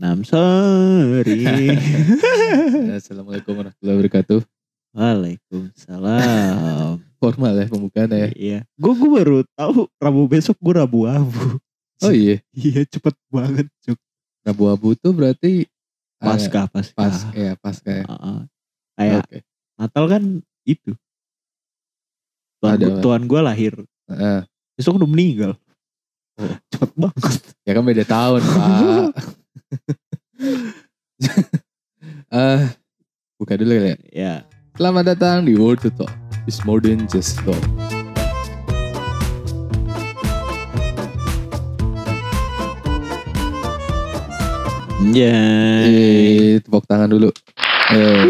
I'm sorry. Assalamualaikum warahmatullahi wabarakatuh. Waalaikumsalam. Formal ya pembukaan ya. Iya. Gue gue baru tahu Rabu besok gue Rabu Abu. Oh iya, Iya cepet banget cuk. Rabu Abu tuh berarti ah, Pasca pasca. pas ya pasca ya. Heeh. Kayak Oke. Natal kan itu. Tuan, Ada, gua- tuan gue lahir. Heeh. Besok udah meninggal. Oh. Cepet banget. ya kan beda tahun pak. Ah, buka dulu kali ya. Ya. Selamat datang di World to Talk. It's more than just talk. Ya. Eh, tepuk tangan dulu. Eh,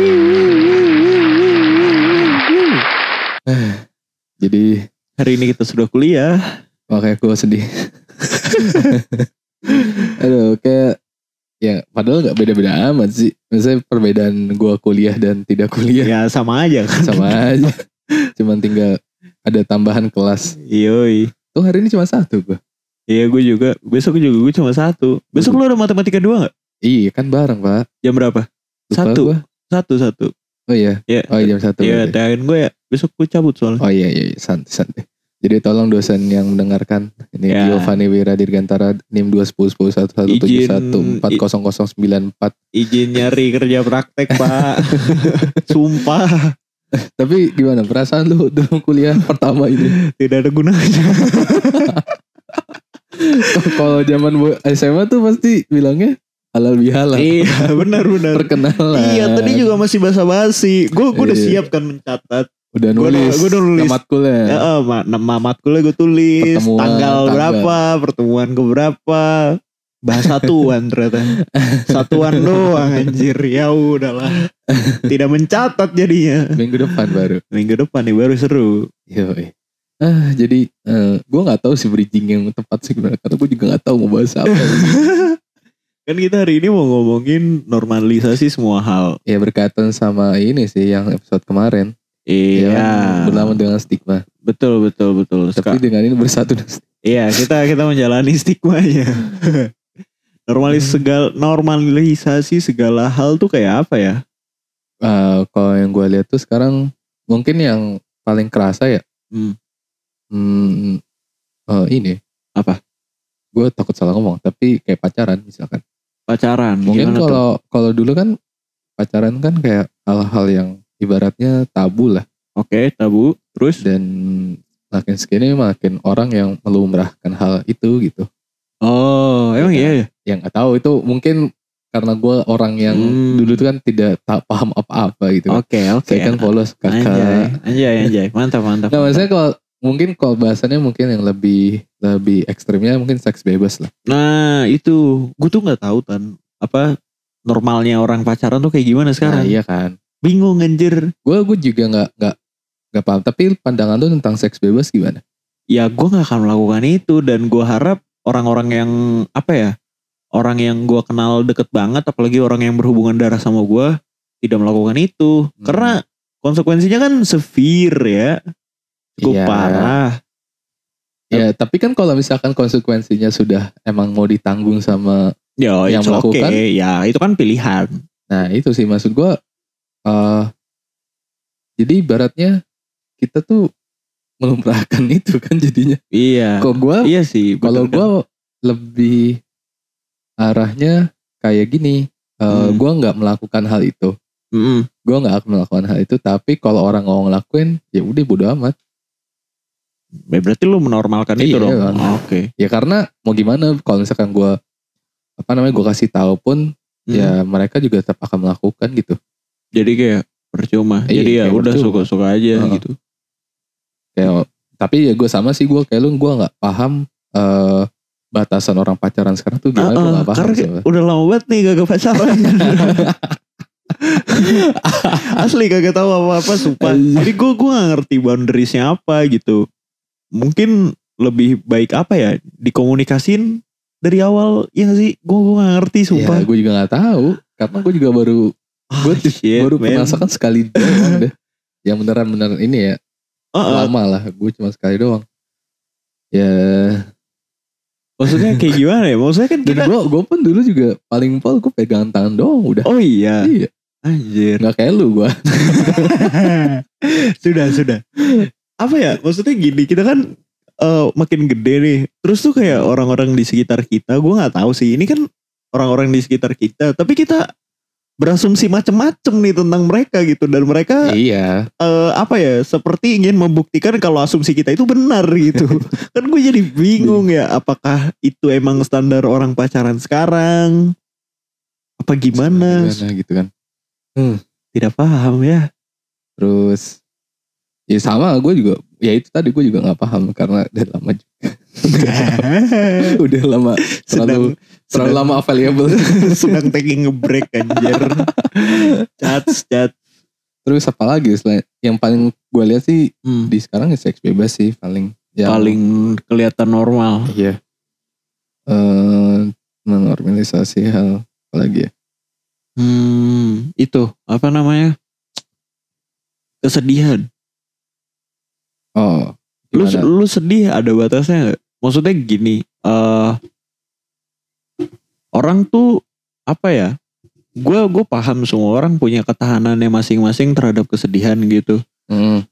jadi Hari ini kita sudah kuliah. makanya gue sedih. Aduh, kayak ya padahal nggak beda-beda amat sih. Misalnya perbedaan gue kuliah dan tidak kuliah Ya sama aja kan. sama aja. Cuman tinggal ada tambahan kelas. Yoi. Tuh hari ini cuma satu gue. Iya gue juga. Besok juga gue cuma satu. Besok lu ada matematika dua gak? Iya kan bareng pak. Jam berapa? Lupa Satu. gua. Satu satu. Oh iya. Iya. Oh iya jam satu. Iya, berarti. tangan gue ya. Besok gue cabut soalnya. Oh iya iya, iya. santai santai. Jadi tolong dosen yang mendengarkan ini Ya. Giovanni Wira Dirgantara NIM 210 Izin nyari kerja praktek pak. Sumpah. Tapi gimana perasaan lu dalam kuliah pertama ini? Tidak ada gunanya. Kalau zaman SMA tuh pasti bilangnya halal bihalal. iya benar benar. Perkenalan. Iya tadi juga masih basa-basi. Gue gue udah Iya. siap kan mencatat. Udah Gua nulis. gua udah nulis. Matkulnya. Ya, eh, ma nama matkulnya gue tulis. Pertemuan, tanggal tanggal. berapa, pertemuan ke berapa. Bahasa satuan ternyata. Satuan doang anjir. Ya udahlah. Tidak mencatat jadinya. Minggu depan baru. Minggu depan nih baru seru. Yoi. Ah, jadi eh, gue nggak tahu sih bridging yang tepat sih gimana. Karena gue juga nggak tahu mau bahas apa. Kan kita hari ini mau ngomongin normalisasi semua hal. ya berkaitan sama ini sih yang episode kemarin. Iya. Yang Berlama dengan stigma. Betul betul betul. Tapi Ska- dengan ini bersatu. Iya kita kita menjalani stigmanya. Normalis segala normalisasi segala hal tuh kayak apa ya? Eh, kalau yang gue lihat tuh sekarang mungkin yang paling kerasa ya. Hmm. Hmm, eh, ini. Apa? Gue takut salah ngomong. Tapi kayak pacaran misalkan. Pacaran. Mungkin kalau kalau dulu kan pacaran kan kayak hal-hal yang ibaratnya tabu lah. Oke tabu. Terus? Dan makin segini makin orang yang melumrahkan hal itu gitu. Oh emang Iya. iya ya. Yang nggak tahu itu mungkin karena gue orang yang Hmm. dulu tuh kan tidak tak paham apa-apa gitu. Oke oke. Saya kan polos Anjay kakak. anjay anjay. Mantap mantap. Nah maksudnya kalau mungkin kalau bahasannya mungkin yang lebih lebih ekstrimnya mungkin seks bebas lah. Nah itu gue tuh nggak tahu tan apa normalnya orang pacaran tuh kayak gimana sekarang. Nah, iya kan. Bingung anjir. Gue gue juga nggak nggak nggak paham. Tapi pandangan lu tentang seks bebas gimana? ya gue nggak akan melakukan itu dan gue harap orang-orang yang apa ya orang yang gue kenal deket banget apalagi orang yang berhubungan darah sama gue tidak melakukan itu Hmm. karena konsekuensinya kan severe ya cukup Iya. parah Ya tapi kan kalau misalkan konsekuensinya sudah emang mau ditanggung sama ya Yang it's okay. melakukan? ya itu kan pilihan Nah itu sih maksud gue. Eh jadi ibaratnya kita tuh melumrahkan itu kan jadinya. iya Kok gue iya sih kalau kan. gue lebih arahnya kayak gini. eh Hmm. Gue nggak melakukan hal itu. Mm-mm. Gue nggak akan melakukan hal itu. Tapi kalau orang mau ngelakuin ya udah bodo amat. Berarti lu menormalkan Iya, itu dong kan. oke Ya karena mau gimana kalau misalkan gue apa namanya gue kasih tahu pun Hmm. ya mereka juga tetap akan melakukan gitu. Jadi kayak percuma Iya, jadi ya udah percuma. suka-suka aja Heeh. gitu kayak tapi ya gue sama sih gue kayak lu gue nggak paham eh batasan orang pacaran sekarang tuh gimana gue Ah, nggak paham karena Pak. udah lama banget nih gak pacaran. Asli kagak tahu apa-apa sumpah. Anjir. Jadi gue gue gak ngerti boundariesnya apa gitu. Mungkin lebih baik apa ya dikomunikasin dari awal ya gak sih? Gue gue gak ngerti sumpah. ya gue juga nggak tahu karena gue juga baru Ah, gue baru man. merasakan sekali doang deh yang beneran beneran ini ya Heeh. lama lah gue cuma sekali doang ya Maksudnya kayak gimana ya? Maksudnya kan kita gue gue pun dulu juga paling pol gue pegangan tangan doang udah. Oh iya. Iya. Anjir. Nggak kayak lu gue. sudah, sudah. Apa ya? Maksudnya gini, kita kan eh, makin gede nih. Terus tuh kayak orang-orang di sekitar kita, gue nggak tahu sih. Ini kan orang-orang di sekitar kita, tapi kita berasumsi macem-macem nih tentang mereka gitu dan mereka iya. eh, apa ya seperti ingin membuktikan kalau asumsi kita itu benar gitu kan gue jadi bingung ya apakah itu emang standar orang pacaran sekarang apa gimana Gimana gitu kan. tidak paham ya Terus ya sama gue juga ya itu tadi gue juga nggak paham karena udah lama juga. udah lama. Terlalu sedang terlalu lama available. sedang taking a break anjir. Chat chat. Terus apa lagi selain yang paling gue lihat sih Hmm, di sekarang ya seks bebas sih paling yang, paling kelihatan normal. Iya. Eh menormalisasi hal apa lagi ya? Hmm itu apa namanya? Kesedihan. Oh lu gimana? lu sedih ada batasnya nggak? Maksudnya gini, eh orang tuh apa ya? Gue gue paham semua orang punya ketahanannya masing-masing terhadap kesedihan gitu. Hmm.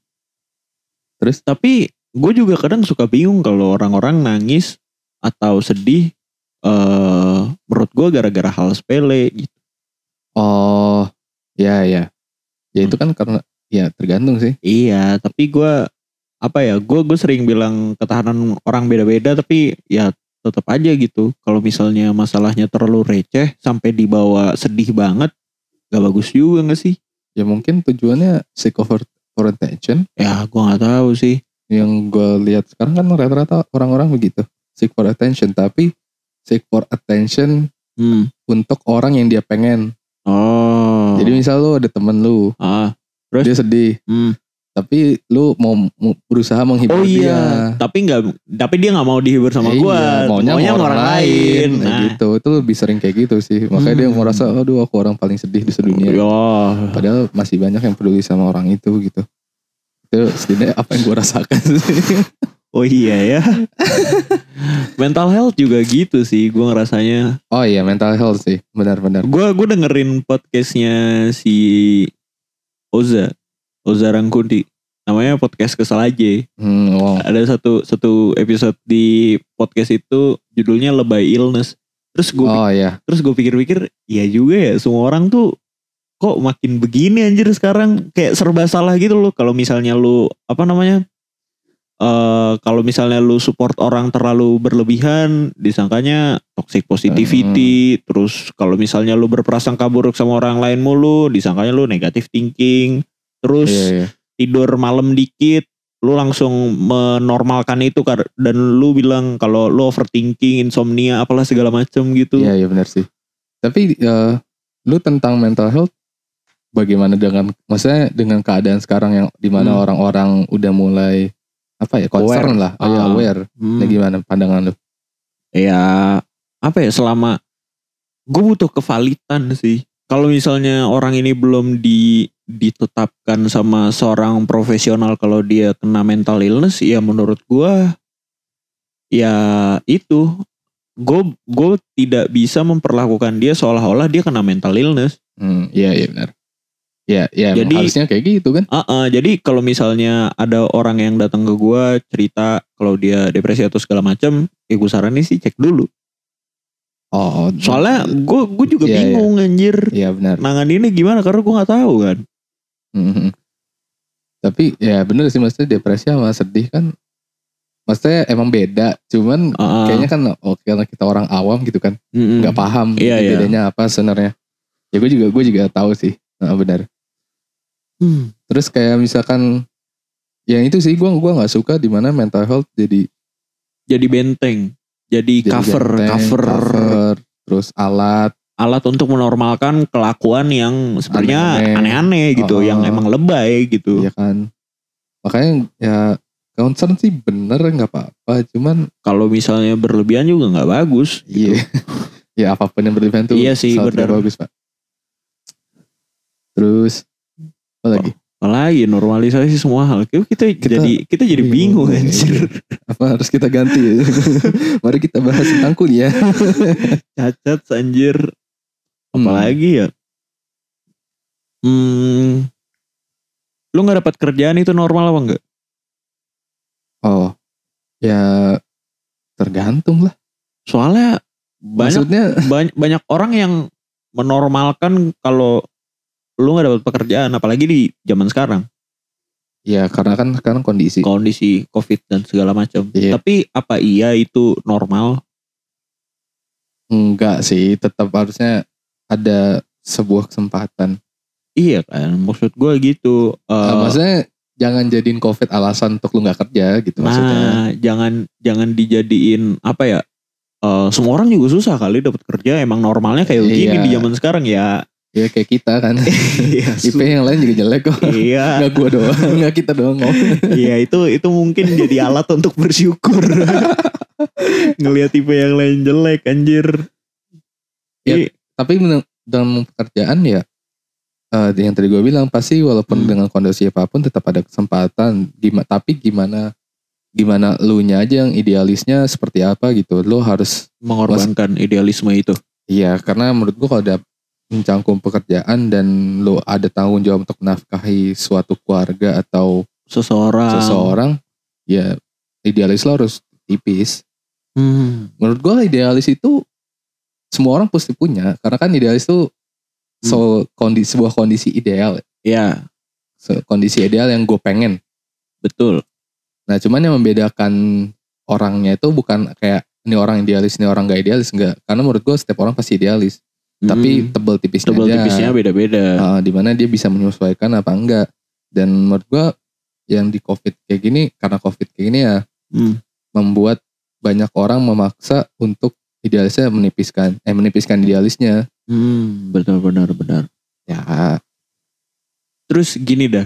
Tapi gue juga kadang suka bingung kalau orang-orang nangis atau sedih. eh menurut gue gara-gara hal sepele gitu. oh ya ya ya itu kan karena ya tergantung sih Iya, tapi gue apa ya? Gue gue sering bilang ketahanan orang beda-beda, tapi ya tetap aja gitu. Kalau misalnya masalahnya terlalu receh sampai dibawa sedih banget, gak bagus juga gak sih? ya mungkin tujuannya seek for attention Ya, gue nggak tahu sih. yang gue lihat sekarang kan rata-rata orang-orang begitu seek for attention tapi seek for attention Hmm. untuk orang yang dia pengen Oh. jadi misal lu ada temen lu ah, Terus? dia sedih hmm. Tapi lu mau, mau berusaha oh menghibur dia iya. Tapi nggak, tapi dia nggak mau dihibur sama Iya, gue. maunya, sama orang, lain, Nah, Nah, gitu itu lebih sering kayak gitu sih makanya dia Hmm. merasa aduh aku orang paling sedih di sedunia Oh. padahal masih banyak yang peduli sama orang itu gitu itu setidaknya apa yang gue rasakan sih Oh iya ya. Mental health juga gitu sih, gue ngerasanya. oh iya mental health sih benar-benar Gue gue dengerin podcastnya si Oza, Oza Rangkuti. Namanya podcast kesal aja. hmm, wow. Ada satu satu episode di podcast itu judulnya Lebay Illness. Terus gue oh iya terus gue pikir-pikir, iya juga ya semua orang tuh kok makin begini anjir sekarang kayak serba salah gitu loh. Kalau misalnya lu apa namanya? eh kalau misalnya lu support orang terlalu berlebihan, disangkanya toxic positivity. Terus kalau misalnya lu berprasangka buruk sama orang lain mulu, disangkanya lu negative thinking. Terus iya iya tidur malam dikit, lu langsung menormalkan itu dan lu bilang kalau lu overthinking, insomnia, apalah segala macem gitu. Iya iya benar sih. Tapi eh, lu tentang mental health bagaimana dengan maksudnya dengan keadaan sekarang yang di mana Hmm. orang-orang udah mulai apa ya concern lah, oh, ya, aware. Hmm. Nah, gimana pandangan lu? Ya apa ya selama gue butuh kevalitan sih. Kalau misalnya orang ini belum di ditetapkan sama seorang profesional kalau dia kena mental illness, ya menurut gue ya itu gue gue tidak bisa memperlakukan dia seolah-olah dia kena mental illness. Hmm, iya iya benar. Iya iya emang Jadi- harusnya kayak gitu kan. Ah, ah, jadi kalau misalnya ada orang yang datang ke gue cerita kalau dia depresi atau segala macam, ya gue saranin sih cek dulu. Oh, Soalnya gue gue juga Iya, bingung anjir. Iya benar. Nangan ini gimana karena gue nggak tahu kan. Mhm. Tapi ya bener sih maksudnya depresi sama sedih kan maksudnya emang beda cuman ah. kayaknya kan oh, karena kita orang awam gitu kan Mm-mm. nggak paham Iya, ini iya. bedanya apa sebenarnya ya gue juga gue juga tahu sih Nah, benar Hmm. terus kayak misalkan yang itu sih gue gua nggak suka di mana mental health jadi, Jadi benteng, jadi, jadi cover, benteng, cover, cover, terus alat alat untuk menormalkan kelakuan yang sebenarnya Aneh-aneh. gitu, Oh. yang emang lebay gitu. ya kan makanya ya concern sih bener nggak apa-apa cuman Kalau misalnya berlebihan juga nggak bagus. Gitu. Iya. ya apa pun yang berlebihan tuh Iya sih, benar. bagus pak. Terus apa lagi? Apalagi normalisasi semua hal. Kita, kita, Kita jadi kita jadi bingung bingung, anjir. Apa harus kita ganti? ya? Mari kita bahas tentang kuliah. Cacat anjir. Hmm. Apalagi ya? Hmm. Lu nggak dapat kerjaan itu normal apa enggak? Oh, ya tergantung lah. Soalnya banyak Maksudnya banyak, banyak orang yang menormalkan kalau lu nggak dapat pekerjaan apalagi di zaman sekarang ya karena kan sekarang kondisi. kondisi covid dan segala macam Iya. tapi apa iya itu normal Enggak sih, tetap harusnya ada sebuah kesempatan. iya kan maksud gue gitu Nah, Eh, maksudnya jangan jadiin covid alasan untuk lu nggak kerja gitu maksudnya. nah jangan jangan dijadiin apa ya eh, semua orang juga susah kali dapat kerja emang normalnya kayak begini Iya. di zaman sekarang ya Ya kayak kita kan. iya IP yang lain juga jelek kok. iya Enggak gua doang, enggak kita doang. Iya itu itu mungkin jadi alat untuk bersyukur. Ngelihat tipe yang lain jelek anjir. Ya, Iya, Tapi dalam pekerjaan ya eh, yang tadi gue bilang pasti walaupun Hmm. dengan kondisi apa pun tetap ada kesempatan. Gimana tapi gimana gimana lu nya aja yang idealisnya seperti apa gitu. Lu harus mengorbankan idealisme itu. Iya, karena menurut gua kalau ada mencangkum pekerjaan dan lo ada tanggung jawab untuk menafkahi suatu keluarga atau Seseorang. seseorang, ya idealis lo harus tipis. Hmm. Menurut gua idealis itu semua orang pasti punya, karena kan idealis itu so kondisi sebuah kondisi ideal, Ya So, kondisi ideal yang gue pengen. betul. Nah, cuman yang membedakan orangnya itu bukan kayak ini orang idealis, ini orang gak idealis, enggak. Karena menurut gua setiap orang pasti idealis, tapi Hmm. tebel tipisnya tebal aja. tipisnya beda-beda. uh, di mana dia bisa menyesuaikan apa enggak dan menurut gua yang di covid kayak gini karena covid kayak gini ya Hmm. membuat banyak orang memaksa untuk idealisnya menipiskan eh menipiskan idealisnya Hmm, betul benar benar. ya Terus gini dah.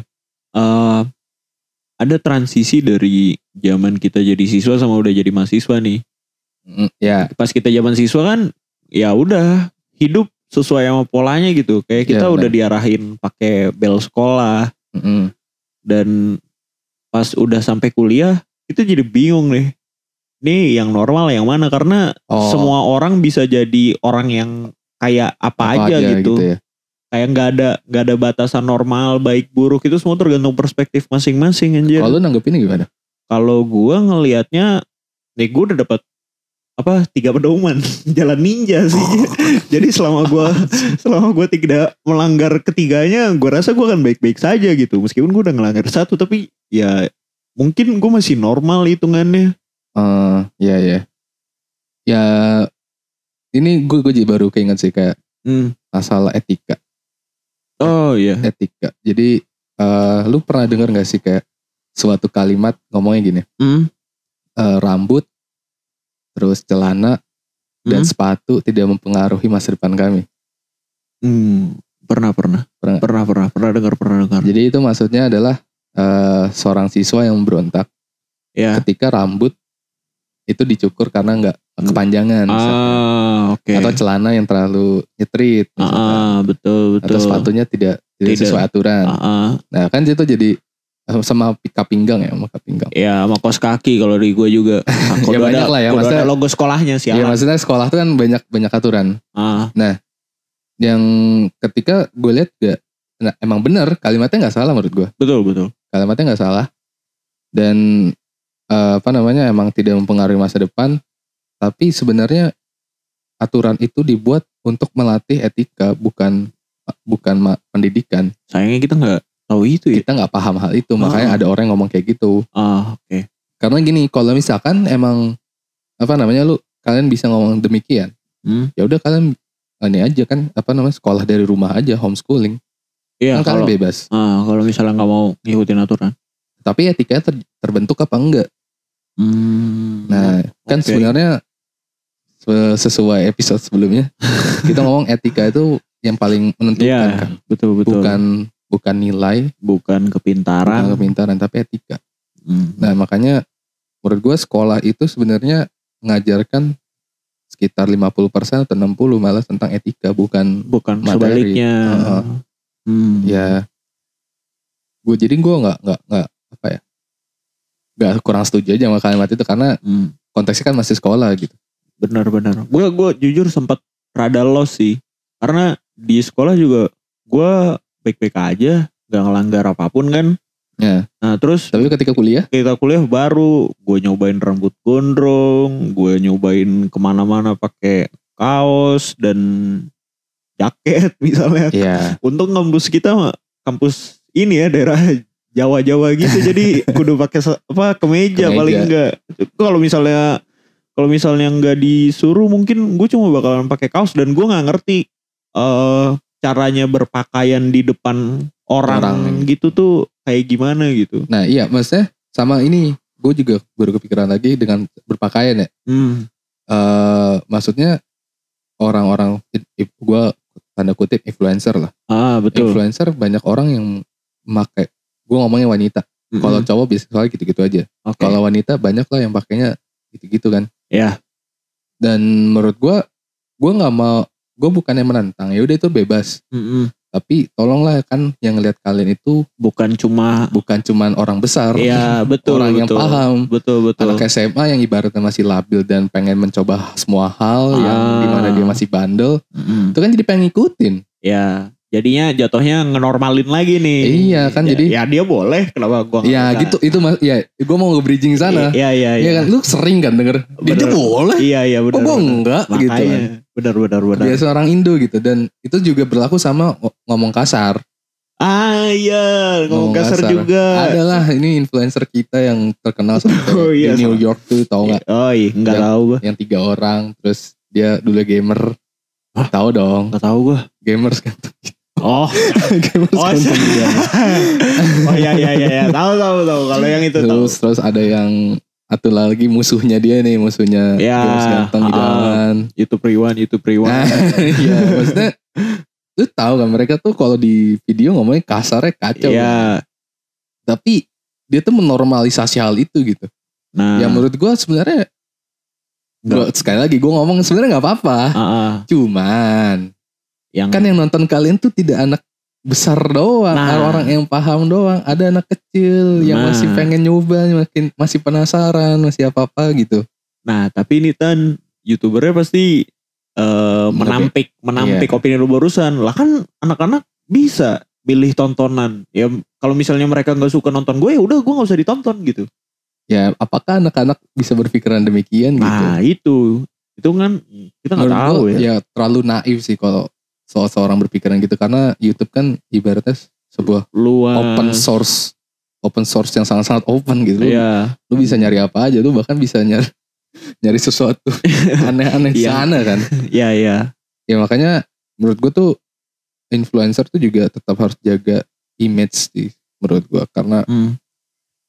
eh ada transisi dari zaman kita jadi siswa sama udah jadi mahasiswa nih. mm, ya Pas kita zaman siswa kan ya udah hidup sesuai sama polanya gitu. Kayak kita Iya, udah diarahin pakai bel sekolah. mm, dan pas udah sampai kuliah itu jadi bingung nih ini yang normal yang mana? Karena Oh. semua orang bisa jadi orang yang kayak apa, aja, gitu, ya. Kayak nggak ada nggak ada batasan normal baik buruk itu semua tergantung perspektif masing-masing anjir. Kalau lu nanggepinnya gimana? Kalau gua ngelihatnya nih gua udah dapat apa tiga pedoman. Jalan ninja sih. Jadi selama gua selama gua tidak melanggar ketiganya gua rasa gua akan baik-baik saja gitu. Meskipun gua udah ngelanggar satu tapi ya mungkin gua masih normal hitungannya Eh, ya ya ya ini gue gue baru keinget sih kayak hmm. masalah etika oh iya etika jadi eh lu pernah dengar gak sih kayak suatu kalimat ngomongnya gini hmm. eh, rambut, terus celana dan Hmm. sepatu tidak mempengaruhi masa depan kami. Hmm. pernah pernah Pernah. pernah pernah pernah dengar pernah dengar Jadi itu maksudnya adalah eh, seorang siswa yang berontak ya ketika rambut itu dicukur karena nggak kepanjangan ah oke atau celana yang terlalu nyetrit ah, misalkan. ah, betul betul atau sepatunya tidak tidak, Tidak. sesuai aturan. Ah, ah. Nah kan itu jadi eh, sama pika pinggang ya, sama pinggang. Ya sama kos kaki kalau di gue juga. Nah, Ya, banyak ada, lah ya, maksudnya- ada logo sekolahnya sih. Ya maksudnya sekolah tuh kan banyak banyak aturan. ah, Yang ketika gue lihat gak, nah, emang bener kalimatnya nggak salah menurut gue. betul betul. kalimatnya nggak salah dan eh, apa namanya emang tidak mempengaruhi masa depan tapi sebenarnya aturan itu dibuat untuk melatih etika bukan bukan pendidikan Sayangnya kita nggak tahu itu ya. kita nggak paham hal itu makanya Ah. ada orang yang ngomong kayak gitu Ah oke. karena gini kalau misalkan emang apa namanya lu kalian bisa ngomong demikian Hmm. ya udah kalian ini aja kan apa namanya sekolah dari rumah aja homeschooling Iya kan kalau kalian bebas ah, kalau misalnya nggak mau ngikutin aturan. Tapi etikanya ter- terbentuk apa enggak Hmm. Nah, kan Oke. sebenarnya se- sesuai episode sebelumnya kita ngomong etika itu yang paling menentukan Iya kan, betul betul. bukan bukan nilai, bukan kepintaran. bukan kepintaran tapi etika. Hmm. Nah, makanya menurut gue sekolah itu sebenarnya mengajarkan sekitar 50% atau 60 malah tentang etika bukan bukan materi. sebaliknya. Heeh. Hmm. ya gue jadi gue nggak nggak nggak apa ya nggak kurang setuju aja sama kalimat itu karena Hmm. konteksnya kan masih sekolah gitu Benar-benar. Gue gue jujur sempat rada lost sih. Karena di sekolah juga gue baik-baik aja, gak ngelanggar apa pun kan. ya Nah terus tapi ketika kuliah kita kuliah baru gue nyobain rambut gondrong, gue nyobain ke mana-mana pakai kaos dan jaket misalnya. ya Untung kampus kita kampus ini ya daerah Jawa-Jawa gitu jadi kudu pakai apa kemeja, Kemeja. paling enggak. Kalau misalnya kalau misalnya enggak disuruh mungkin gue cuma bakalan pakai kaos dan gue nggak ngerti eh caranya berpakaian di depan orang, Orang. gitu tuh kayak gimana gitu. nah iya maksudnya sama ini gue juga baru kepikiran lagi dengan berpakaian ya Hmm. eh maksudnya orang-orang gue tanda kutip influencer lah Ah betul. influencer banyak orang yang pakai gue ngomongnya wanita kalau Mm-mm. cowok biasanya gitu-gitu aja Oke. kalau wanita banyak lah yang pakainya gitu-gitu kan Ya. dan menurut gue gue nggak mau gue bukannya menantang ya udah itu bebas Mm-mm. tapi tolonglah kan yang ngeliat kalian itu bukan cuma bukan cuman orang besar Iya betul orang yang betul. paham Betul betul. anak SMA yang ibaratnya masih labil dan pengen mencoba semua hal yang Ah. di mana dia masih bandel Mm-mm. itu kan jadi pengen ngikutin Ya, jadinya jatuhnya ngenormalin lagi nih. Iya, kan, Ya- jadi- ya dia boleh kenapa gua ya bisa? gitu itu mas ya gue mau nge-bridging sana Iya iya Iya iya. kan lu sering kan denger dia, dia Bener. boleh Iya iya benar. gue benar. enggak gitu kan Makanya benar benar benar. biasa orang Indo gitu dan itu juga berlaku sama ng- ngomong kasar Ah iya, ngomong Ngomong kasar, kasar. juga. adalah ini influencer kita yang terkenal Oh, iya, di New sama. York tuh tau nggak Oh iya, Yang- tahu gua. yang tiga orang terus dia dulu gamer Hah? tahu dong Enggak tahu gua. gamers kan Oh, oh, kan oh iya iya iya, iya. tahu tahu tahu kalau yang itu tahu. terus terus ada yang atau lagi musuhnya dia nih musuhnya Ya, gamers ganteng ah. idaman YouTube Rewind, YouTube Rewind. Nah, iya maksudnya lu tahu kan mereka tuh kalau di video ngomongnya kasarnya kacau kan? Iya. tapi dia tuh menormalisasi hal itu gitu Nah, yang menurut gua sebenarnya gua, sekali lagi gua ngomong sebenarnya nggak apa-apa ah, ah. cuman yang kan yang nonton kalian tuh tidak anak besar doang Nah. orang yang paham doang ada anak kecil yang Nah. masih pengen nyoba makin masih penasaran masih apa apa gitu Nah, tapi ini kan youtubernya pasti eh, menampik menampik Iya. opini lu barusan. Lah kan anak-anak bisa pilih tontonan. Ya kalau misalnya mereka nggak suka nonton gue ya udah gue nggak usah ditonton gitu. ya apakah anak-anak bisa berpikiran demikian gitu Nah, itu itu kan kita nggak tahu ya. ya terlalu naif sih kalau soal seorang berpikiran gitu karena YouTube kan ibaratnya sebuah Luas. open source open source yang sangat-sangat open gitu lu, Iya. lu bisa nyari apa aja lu bahkan bisa nyari nyari sesuatu aneh-aneh Iya. sana kan Iya, iya. ya makanya menurut gue tuh influencer tuh juga tetap harus jaga image sih menurut gue karena Hmm.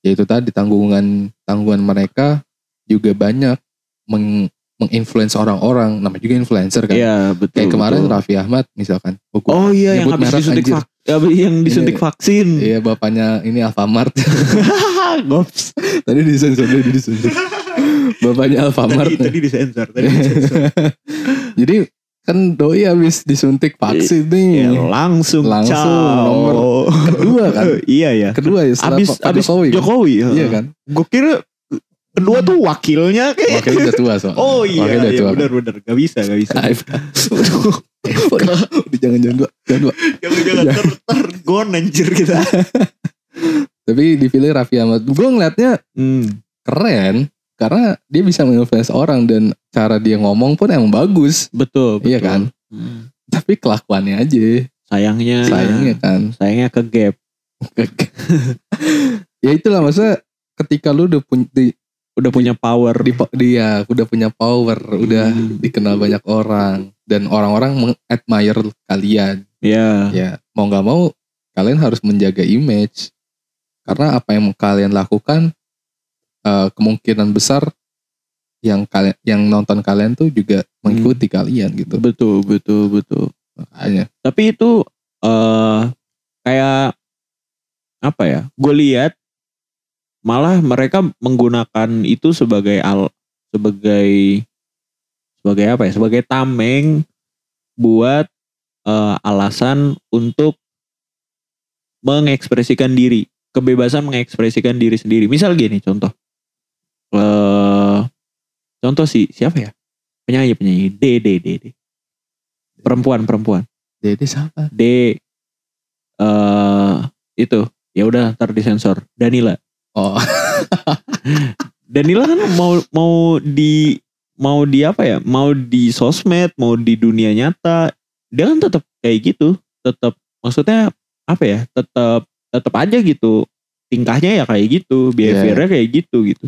ya itu tadi tanggungan tanggungan mereka juga banyak meng menginfluence orang-orang namanya juga influencer kan Iya, betul. kayak kemarin betul. Raffi Ahmad misalkan Oh, gua Oh iya yang habis disuntik vak ya, yang disuntik vaksin. iya bapaknya ini Alfamart Gops. tadi disensor tadi disensor bapaknya Alfamart Tadi, tadi disensor, tadi disensor. jadi kan doi habis disuntik vaksin nih Ya, langsung, Langsung, ciao. nomor kedua kan iya ya. kedua ya setelah Abis Pak abis Jokowi, Jokowi, kan? iya kan Gue kira kedua tuh wakilnya kayak. wakilnya udah tua soalnya Oh iya, udah iya tua benar benar gak bisa gak bisa. Udah jangan jangan dua jangan dua Jangan jangan ter ter gon anjir kita. tapi dipilih Raffi Ahmad gue ngeliatnya Hmm. keren karena dia bisa menginfluence orang dan cara dia ngomong pun emang bagus Betul, betul. Iya kan? Hmm. tapi kelakuannya aja Sayangnya sayangnya kan sayangnya ke gap. ya itulah maksudnya ketika lu udah punya Udah punya power. di dia udah punya power udah Hmm. dikenal banyak orang dan orang-orang mengadmire kalian Ya. ya mau nggak mau kalian harus menjaga image karena apa yang kalian lakukan eh, kemungkinan besar yang kalian yang nonton kalian tuh juga mengikuti kalian gitu Betul, betul, betul. makanya Tapi itu eh kayak apa ya? Gue lihat malah mereka menggunakan itu sebagai al sebagai sebagai apa ya? Sebagai tameng buat eh, alasan untuk mengekspresikan diri, kebebasan mengekspresikan diri sendiri. Misal gini contoh. eh contoh sih siapa ya? Penyanyi penyanyi D D D D. Perempuan perempuan. Dede siapa? D eh itu ya udah ntar disensor Danila Oh, Danila kan mau mau di mau di apa ya? Mau di sosmed mau di dunia nyata. Dia kan tetap kayak gitu. Tetap maksudnya apa ya? Tetap tetap aja gitu. Tingkahnya ya kayak gitu. Behaviornya kayak gitu gitu.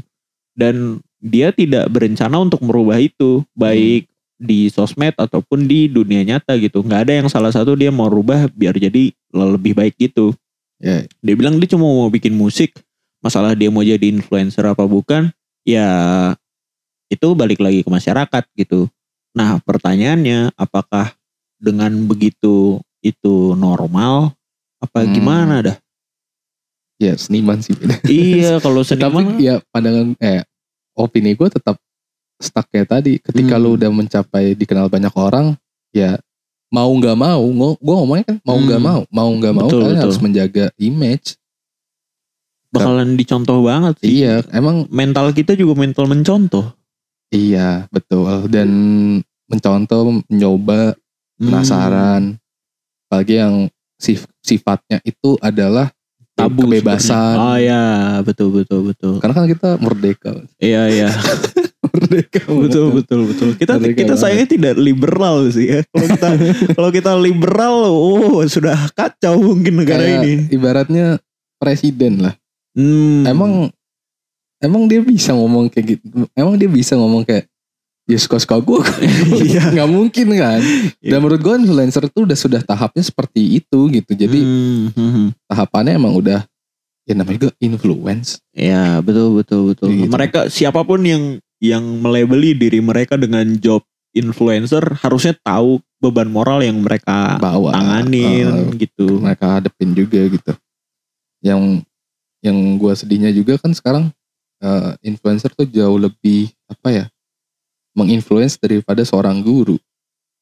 Dan dia tidak berencana untuk merubah itu. Baik di sosmed ataupun di dunia nyata gitu. Nggak ada yang salah satu dia mau rubah biar jadi lebih baik gitu. Ya. dia bilang dia cuma mau bikin musik masalah dia mau jadi influencer apa bukan ya itu balik lagi ke masyarakat gitu nah pertanyaannya apakah dengan begitu itu normal apa Hmm. gimana dah Ya seniman sih. iya kalau Tapi seniman ya pandangan eh opini gue tetap stuck kayak tadi. Ketika Hmm. lu udah mencapai dikenal banyak orang, ya mau nggak mau, gue ngomongnya kan mau nggak Hmm. mau, mau nggak mau Betul, kalian betul. harus menjaga image. Bakalan dicontoh banget sih Iya, emang mental kita juga mental mencontoh iya betul. Dan mencontoh, mencoba, Hmm. penasaran. Apalagi yang sif- sifatnya itu adalah tabu kebebasan. sebenarnya. oh ya betul betul betul Karena kan kita merdeka. iya iya merdeka. betul betul betul kita Merdeka kita banget. sayangnya tidak liberal sih ya kalau kita kalau kita liberal oh sudah kacau mungkin negara Kayak ini Ibaratnya presiden lah. Hmm. Emang emang dia bisa ngomong kayak gitu. Emang dia bisa ngomong kayak ya suka-suka gue. Iya. nggak mungkin kan. Iya. Dan menurut gue influencer itu udah sudah tahapnya seperti itu gitu. Jadi Hmm, hmm, hmm. tahapannya emang udah ya namanya juga influence. ya betul betul betul Gitu. mereka siapa pun yang yang melabeli diri mereka dengan job influencer harusnya tahu beban moral yang mereka Bawa tanganin eh, gitu mereka hadepin juga gitu. Yang yang gue sedihnya juga kan sekarang eh, influencer tuh jauh lebih apa ya menginfluence daripada seorang guru.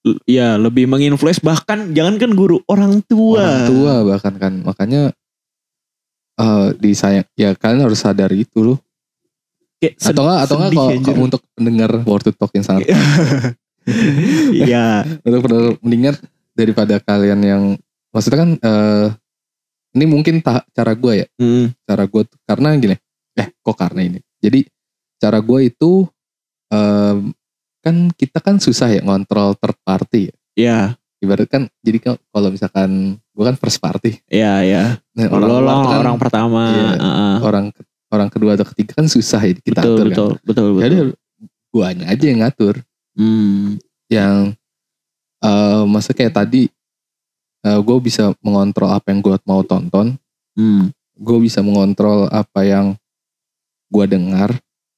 L- ya lebih menginfluence bahkan jangankan guru orang tua. Orang tua bahkan kan. Makanya eh disayang ya kalian harus sadar itu loh. Kayak atau enggak atau enggak kalau, untuk pendengar World to Talk yang sangat Iya. Untuk pendengar mendingan daripada kalian yang maksudnya kan eh ini mungkin ta- cara gue ya Hmm, cara gue karena gini eh kok karena ini jadi cara gue itu em, kan kita kan susah ya ngontrol third party ya. ya ibarat kan jadi kalau- misalkan gue kan first party ya ya nah, Lo lo orang, kan- orang pertama Iya. heeh. orang orang kedua atau ketiga kan susah ya kita betul atur betul betul kan. betul Jadi guanya aja yang ngatur. Hmm, Yang eh masa kayak tadi gue bisa mengontrol apa yang gue mau tonton, hmm, gue bisa mengontrol apa yang gue dengar,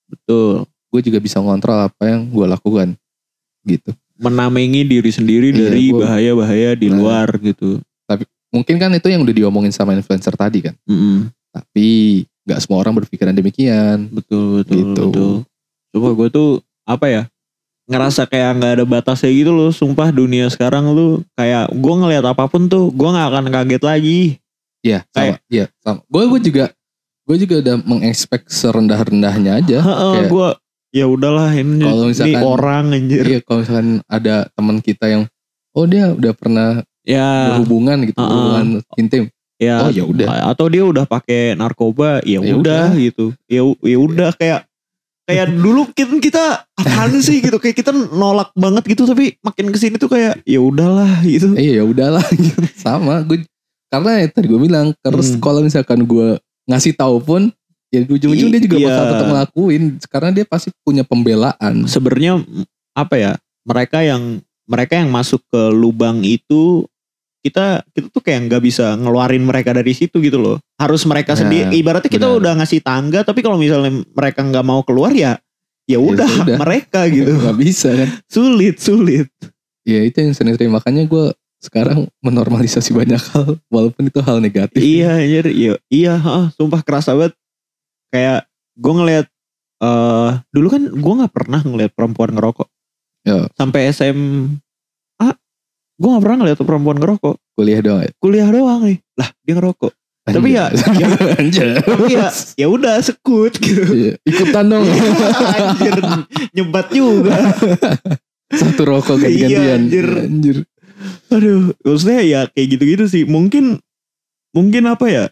betul gue juga bisa mengontrol apa yang gue lakukan, gitu. menamengi diri sendiri Iya, dari bahaya-bahaya di Nah. luar gitu Mungkin kan itu yang udah diomongin sama influencer tadi kan, Mm-mm. tapi nggak semua orang berpikiran demikian. betul betul Gitu. betul coba gue tuh apa ya ngerasa kayak nggak ada batasnya gitu loh sumpah dunia sekarang lu kayak gue ngelihat apa pun tuh gue nggak akan kaget lagi Iya, sama. Kayak- Iya, sama. Gue gue juga gue juga udah mengekspek serendah rendahnya aja. Heeh, Kayak- gue ya udahlah ini, Kalau ini misalkan- orang anjir Iya, kalau misalkan ada teman kita yang oh dia udah pernah ya berhubungan gitu, Uh-uh. berhubungan intim. ya Oh, ya udah. atau dia udah pakai narkoba ya Ya udah udah. gitu ya ya udah kayak kayak dulu kita kita apaan sih gitu kayak kita nolak banget gitu tapi makin ke sini tuh kayak ya udahlah gitu Eh ya udahlah gitu. Sama gue karena ya tadi gue bilang terus Hmm. kalau misalkan gue ngasih tahu pun ya ujung-ujung dia juga Iya. bakal tetap ngelakuin karena dia pasti punya pembelaan. sebenarnya apa ya mereka yang mereka yang masuk ke lubang itu kita kita tuh kayak nggak bisa ngeluarin mereka dari situ gitu loh harus mereka Nah, sendiri ibaratnya kita benar. udah ngasih tangga tapi kalau misalnya mereka nggak mau keluar ya ya udah sudah. mereka gitu Gak bisa kan. sulit sulit Ya itu yang sering makanya gue sekarang menormalisasi banyak hal walaupun itu hal negatif. iya anjir iya iya ha, sumpah kerasa banget kayak gue ngeliat eh dulu kan gue nggak pernah ngeliat perempuan ngerokok Ya. sampai SMA gue nggak pernah ngeliat perempuan ngerokok Kuliah doang ya. kuliah doang nih lah dia ngerokok Tapi ya, ya Anjir. tapi ya ya udah sekut gitu. Iya, Ikutan dong. anjir nyebat juga. Satu rokok Iya, ganti-gantian. anjir. anjir. Aduh, maksudnya ya kayak gitu-gitu sih. Mungkin mungkin apa ya?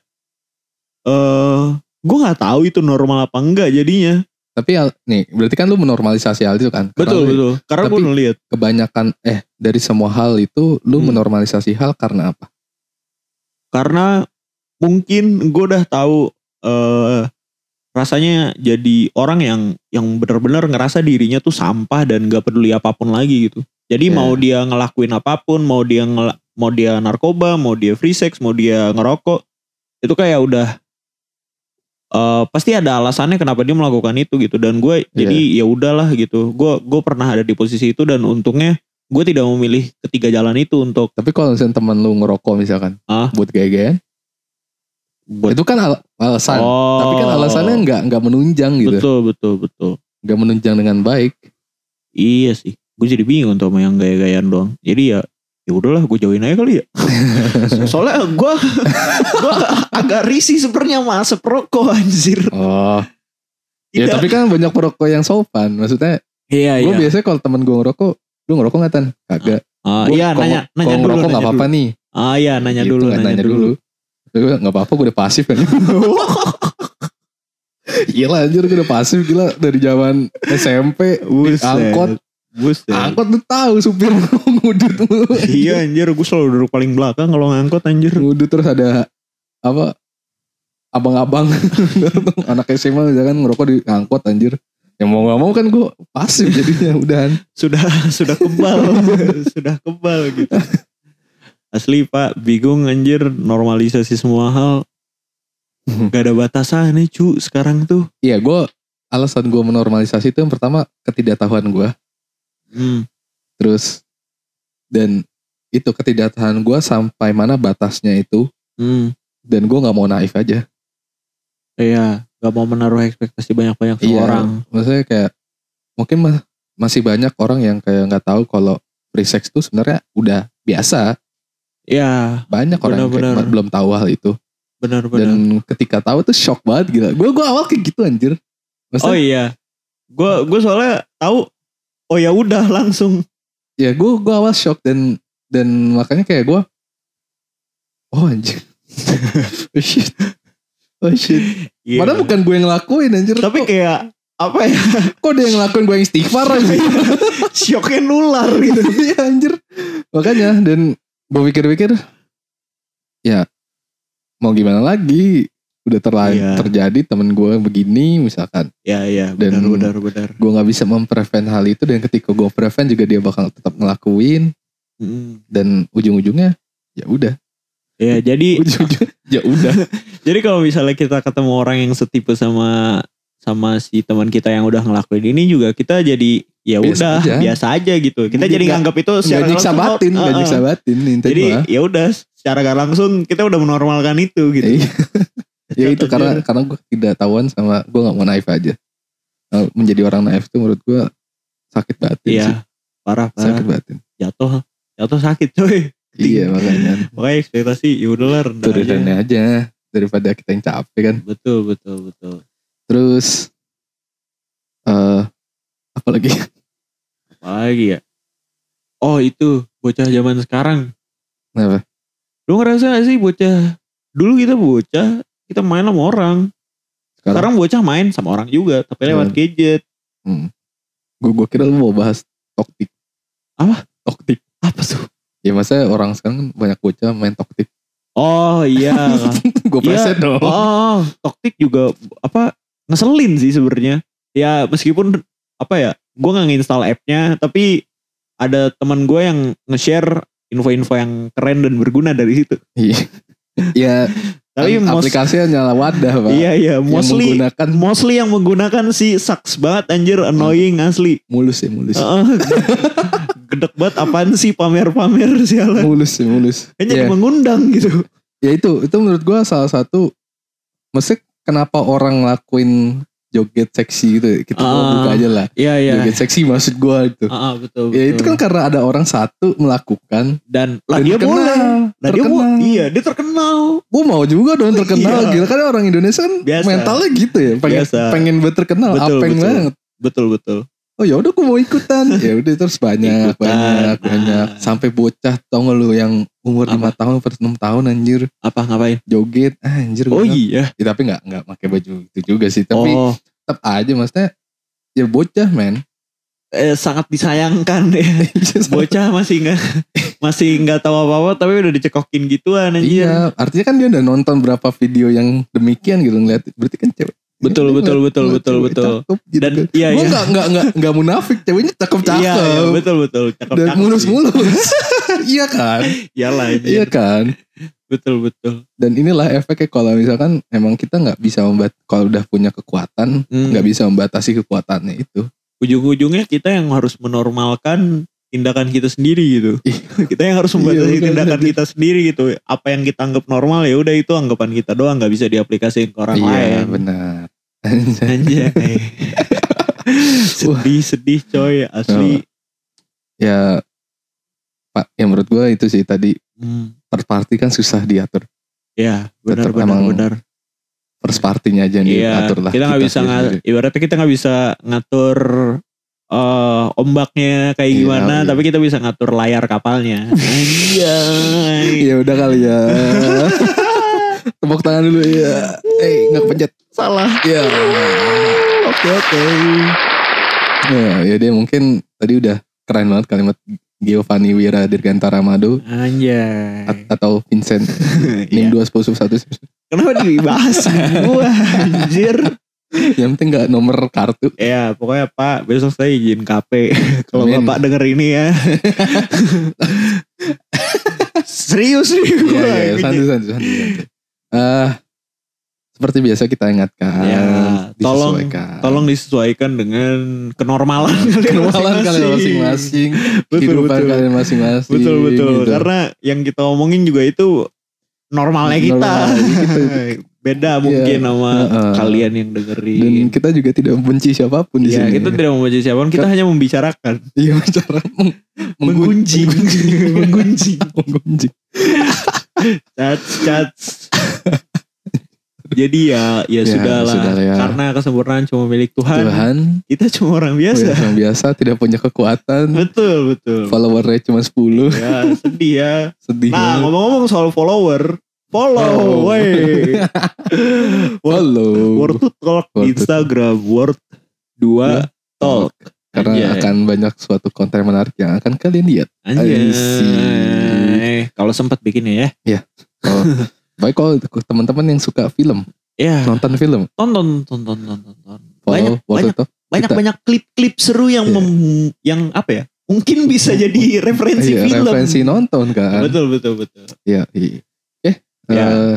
Eh, gue nggak tahu itu normal apa enggak jadinya. Tapi hal- nih, berarti kan lu menormalisasi hal itu kan? Karena Betul lu betul. Karena gue ngeliat. Kebanyakan eh dari semua hal itu lu Hmm. menormalisasi hal karena apa? Karena mungkin gue udah tahu eh rasanya jadi orang yang yang benar-benar ngerasa dirinya tuh sampah dan gak peduli apa pun lagi gitu. Jadi Iya. mau dia ngelakuin apa pun, mau dia ngela- mau dia narkoba, mau dia free sex, mau dia ngerokok, itu kayak udah eh pasti ada alasannya kenapa dia melakukan itu gitu. Dan gue jadi ya udahlah gitu. Gue gue pernah ada di posisi itu dan untungnya gue tidak memilih ketiga jalan itu untuk Tapi kalau misalnya teman lu ngerokok misalkan, Ah. buat gaya-gayaan, buat itu kan al- alasan. Oh. Tapi kan alasannya nggak nggak menunjang gitu, Betul betul betul. nggak menunjang dengan baik. Iya sih. Gue jadi bingung tuh sama yang gaya-gayaan doang. Jadi ya ya udahlah gue jauhin aja kali ya. Soalnya gue gue agak risih sebenarnya sama asap rokok anjir. Oh, ya Tidak. tapi kan banyak perokok yang sopan. Maksudnya, iya gue biasanya kalau teman gue ngerokok, lu ngerokok nggak tan? Kagak. Ah, Gua iya kalau- nanya nanya kalau dulu. ngerokok nggak nanya apa-apa dulu. nih. Ah iya nanya Gitu dulu kan, nanya, dulu. Gue nggak apa-apa, gue udah pasif kan. Gila anjir gue udah pasif gila dari zaman SMP Buset. angkot Buset. angkot tuh tahu supir ngudut mulu. Iya anjir gue selalu duduk paling belakang kalau ngangkot anjir. ngudut terus ada apa abang-abang anak SMA misalkan ngerokok di angkot anjir yang mau gak mau kan gue pasif jadinya udahan Sudah sudah kebal. sudah kebal gitu. Asli pak bingung anjir normalisasi semua hal. Gak ada batasannya cu sekarang tuh. iya gue alasan gue menormalisasi itu yang pertama ketidaktahuan gue Hmm. terus dan itu ketidaktahuan gue sampai mana batasnya itu Hmm. dan gue nggak mau naif aja Iya, gak mau menaruh ekspektasi banyak-banyak ke Iya. orang. maksudnya kayak mungkin ma- masih banyak orang yang kayak nggak tahu kalau free sex itu sebenarnya udah biasa Iya, banyak orang yang kayak Benar-benar. belum tahu hal itu benar-benar. dan ketika tahu tuh shock banget gila gue gue awal kayak gitu anjir Maksudnya, Oh iya, gue gue soalnya tahu. Oh ya udah langsung. ya gue gue awal shock dan dan makanya kayak gue oh anjir oh shit oh shit Iya. padahal bukan gue yang ngelakuin anjir Tapi kok, kayak apa ya? kok dia yang ngelakuin gue yang istighfar anjir Shocknya nular gitu. iya anjir makanya dan gue pikir-pikir ya mau gimana lagi udah terlalu Iya. terjadi temen gue begini misalkan Ya iya, Dan- benar benar benar. gue nggak bisa memprevent hal itu dan ketika gue prevent juga dia bakal tetap ngelakuin Mm. dan ujung-ujungnya ya udah Ya jadi ujung-ujungnya ya udah jadi kalau misalnya kita ketemu orang yang setipe sama sama si teman kita yang udah ngelakuin ini juga kita jadi ya udah biasa aja gitu. Kita jadi nganggap itu secara langsung, batin uh-uh. nyiksa batin Jadi ya udah secara gak langsung kita udah menormalkan itu gitu. Iya. ya itu karena karena gue tidak tahuan sama gue nggak mau naif aja Nah, menjadi orang naif itu menurut gue sakit batin sih. Iya, parah parah. sakit batin Jatuh jatuh sakit coy. iya makanya Makanya ekspektasi ya udahlah rendah aja. turunan aja daripada kita yang capek kan Betul betul betul. terus eh apa lagi Apa lagi ya? Oh itu bocah zaman sekarang. Kenapa? Lu ngerasa gak sih bocah dulu kita bocah kita main sama orang. sekarang, Sekarang bocah main sama orang juga tapi lewat Hmm. gadget. gue gue kira lu mau bahas toktik Apa? toktik Apa tuh? ya masa orang sekarang kan banyak bocah main toktik Oh iya. gue Iya. preset dong oh, toktik juga apa ngeselin sih sebenarnya. Ya meskipun apa ya, gue nggak nginstal app-nya, tapi ada teman gue yang nge-share info-info yang keren dan berguna dari situ. Iya. ya Tapi kan aplikasinya nyala wadah pak iya iya, yang mostly menggunakan mostly yang menggunakan si sucks banget anjir annoying asli. mulus ya mulus Heeh. Gedek banget apaan sih pamer-pamer sialan. mulus ya mulus Kayaknya ya, mengundang gitu. ya itu itu menurut gue salah satu mesti kenapa orang ngelakuin joget seksi gitu. Kita mau Ah. buka aja lah. Iya iya. Joget seksi maksud gua itu. Ah, ah, betul, Ya itu betul. kan karena ada orang satu melakukan. dan lah dia terkenal, boleh. Nah dia mau, iya dia terkenal. Gue mau juga dong terkenal. Iya. Gila kan orang Indonesia kan Biasa. mentalnya gitu ya. Pengen, Biasa. pengen buat terkenal. Betul, apeng betul. banget. Betul betul. Oh ya udah gue mau ikutan. ya udah terus banyak Ikutan. banyak Ah. banyak. Sampai bocah tau gak lu yang umur? 5 tahun per 6 tahun anjir Apa ngapain? joget ah, anjir Oh iya. Ya, tapi nggak nggak pakai baju itu juga sih tapi oh tetap aja maksudnya ya bocah men eh, sangat disayangkan ya. Bocah masih nggak masih nggak tahu apa apa tapi udah dicekokin gituan anjir. iya artinya kan dia udah nonton berapa video yang demikian gitu ngeliat berarti kan cewek Betul, betul, betul, betul, betul. gitu Dan kan. iya iya. nggak nggak nggak nggak munafik ceweknya cakep cakep Iya, iya, betul betul. Cakep dan cakep mulus mulus iya kan Iyalah anjir. iya kan Betul betul. dan inilah efeknya kalau misalkan emang kita nggak bisa membat kalau udah punya kekuatan Hmm. nggak bisa membatasi kekuatannya itu Ujung-ujungnya kita yang harus menormalkan tindakan kita sendiri gitu. kita yang harus membatasi Iya, tindakan bener. kita sendiri gitu. Apa yang kita anggap normal ya udah itu anggapan kita doang nggak bisa diaplikasikan ke orang iya lain. benar Anjay. sedih sedih coy asli. ya pak ya menurut gue itu sih tadi Hmm. third party kan susah diatur Ya benar benar benar. first partinya aja yang Iya diatur lah kita nggak bisa sendiri. nga- ibaratnya kita nggak bisa ngatur eh, ombaknya kayak Iya, gimana iya. tapi kita bisa ngatur layar kapalnya. Anjay. ya udah kali ya tepuk tangan dulu ya eh nggak pencet Salah. ya Oke oke. ya ya dia mungkin tadi udah keren banget kalimat Giovanni Wira Dirgantara Mado Anjay. at- atau Vincent Iya. Nim dua sepuluh satu Kenapa dibahas gua anjir? yang penting nggak nomor kartu Ya pokoknya Pak besok saya izin KP Kalau. Bapak denger ini ya Serius nih Iya, gua iya, iya, santai, santai, santai, santai. Seperti biasa kita ingatkan, Ya, tolong disesuaikan. Tolong disesuaikan dengan kenormalan kalian kenalan kalian masing-masing, Betul, kehidupan betul. kalian masing-masing. Betul betul gitu. Karena yang kita omongin juga itu Normalnya kita Normalnya gitu. Beda mungkin sama Heeh. kalian yang Dan dengerin kita juga tidak membenci siapa pun di Ya sini. kita tidak membaca siapa pun Kita hanya membicarakan Iya, cara meng- Menggunjing Menggunjing menggunjing. Cats, cats. Jadi ya, ya, Ya, sudah lah. sudah ya. Karena kesempurnaan cuma milik Tuhan. Tuhan, Kita cuma orang biasa. biasa. biasa tidak punya kekuatan. Betul, betul. Followernya cuma 10 Ya, sedih ya. Sedih Nah, ngomong-ngomong soal follower. Follow. Follow, wey. Halo. word to talk Word di to Instagram. Word 2 talk. Karena Anjay. akan banyak suatu konten menarik yang akan kalian lihat. Anjay. Kalau sempat bikin ya. Oh, baik kalau teman-teman yang suka film, Ya, nonton film, tonton, tonton, tonton, tonton. Banyak, banyak, banyak Kita- banyak klip-klip seru yang Iya. mem- yang apa ya? Mungkin bisa jadi referensi Iya, film. referensi nonton kan. Betul betul betul. Iya, iya. Oke. Ya, eh,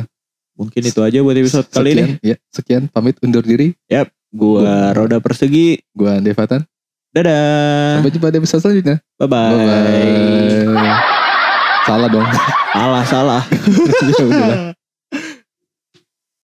Mungkin itu aja buat episode kali ini. sekian, ya, sekian pamit undur diri. Gua Roda Persegi. Gua Devatan. Dadah. Sampai jumpa di episode selanjutnya. Bye bye. Bye bye. Salah dong. Salah salah. ya.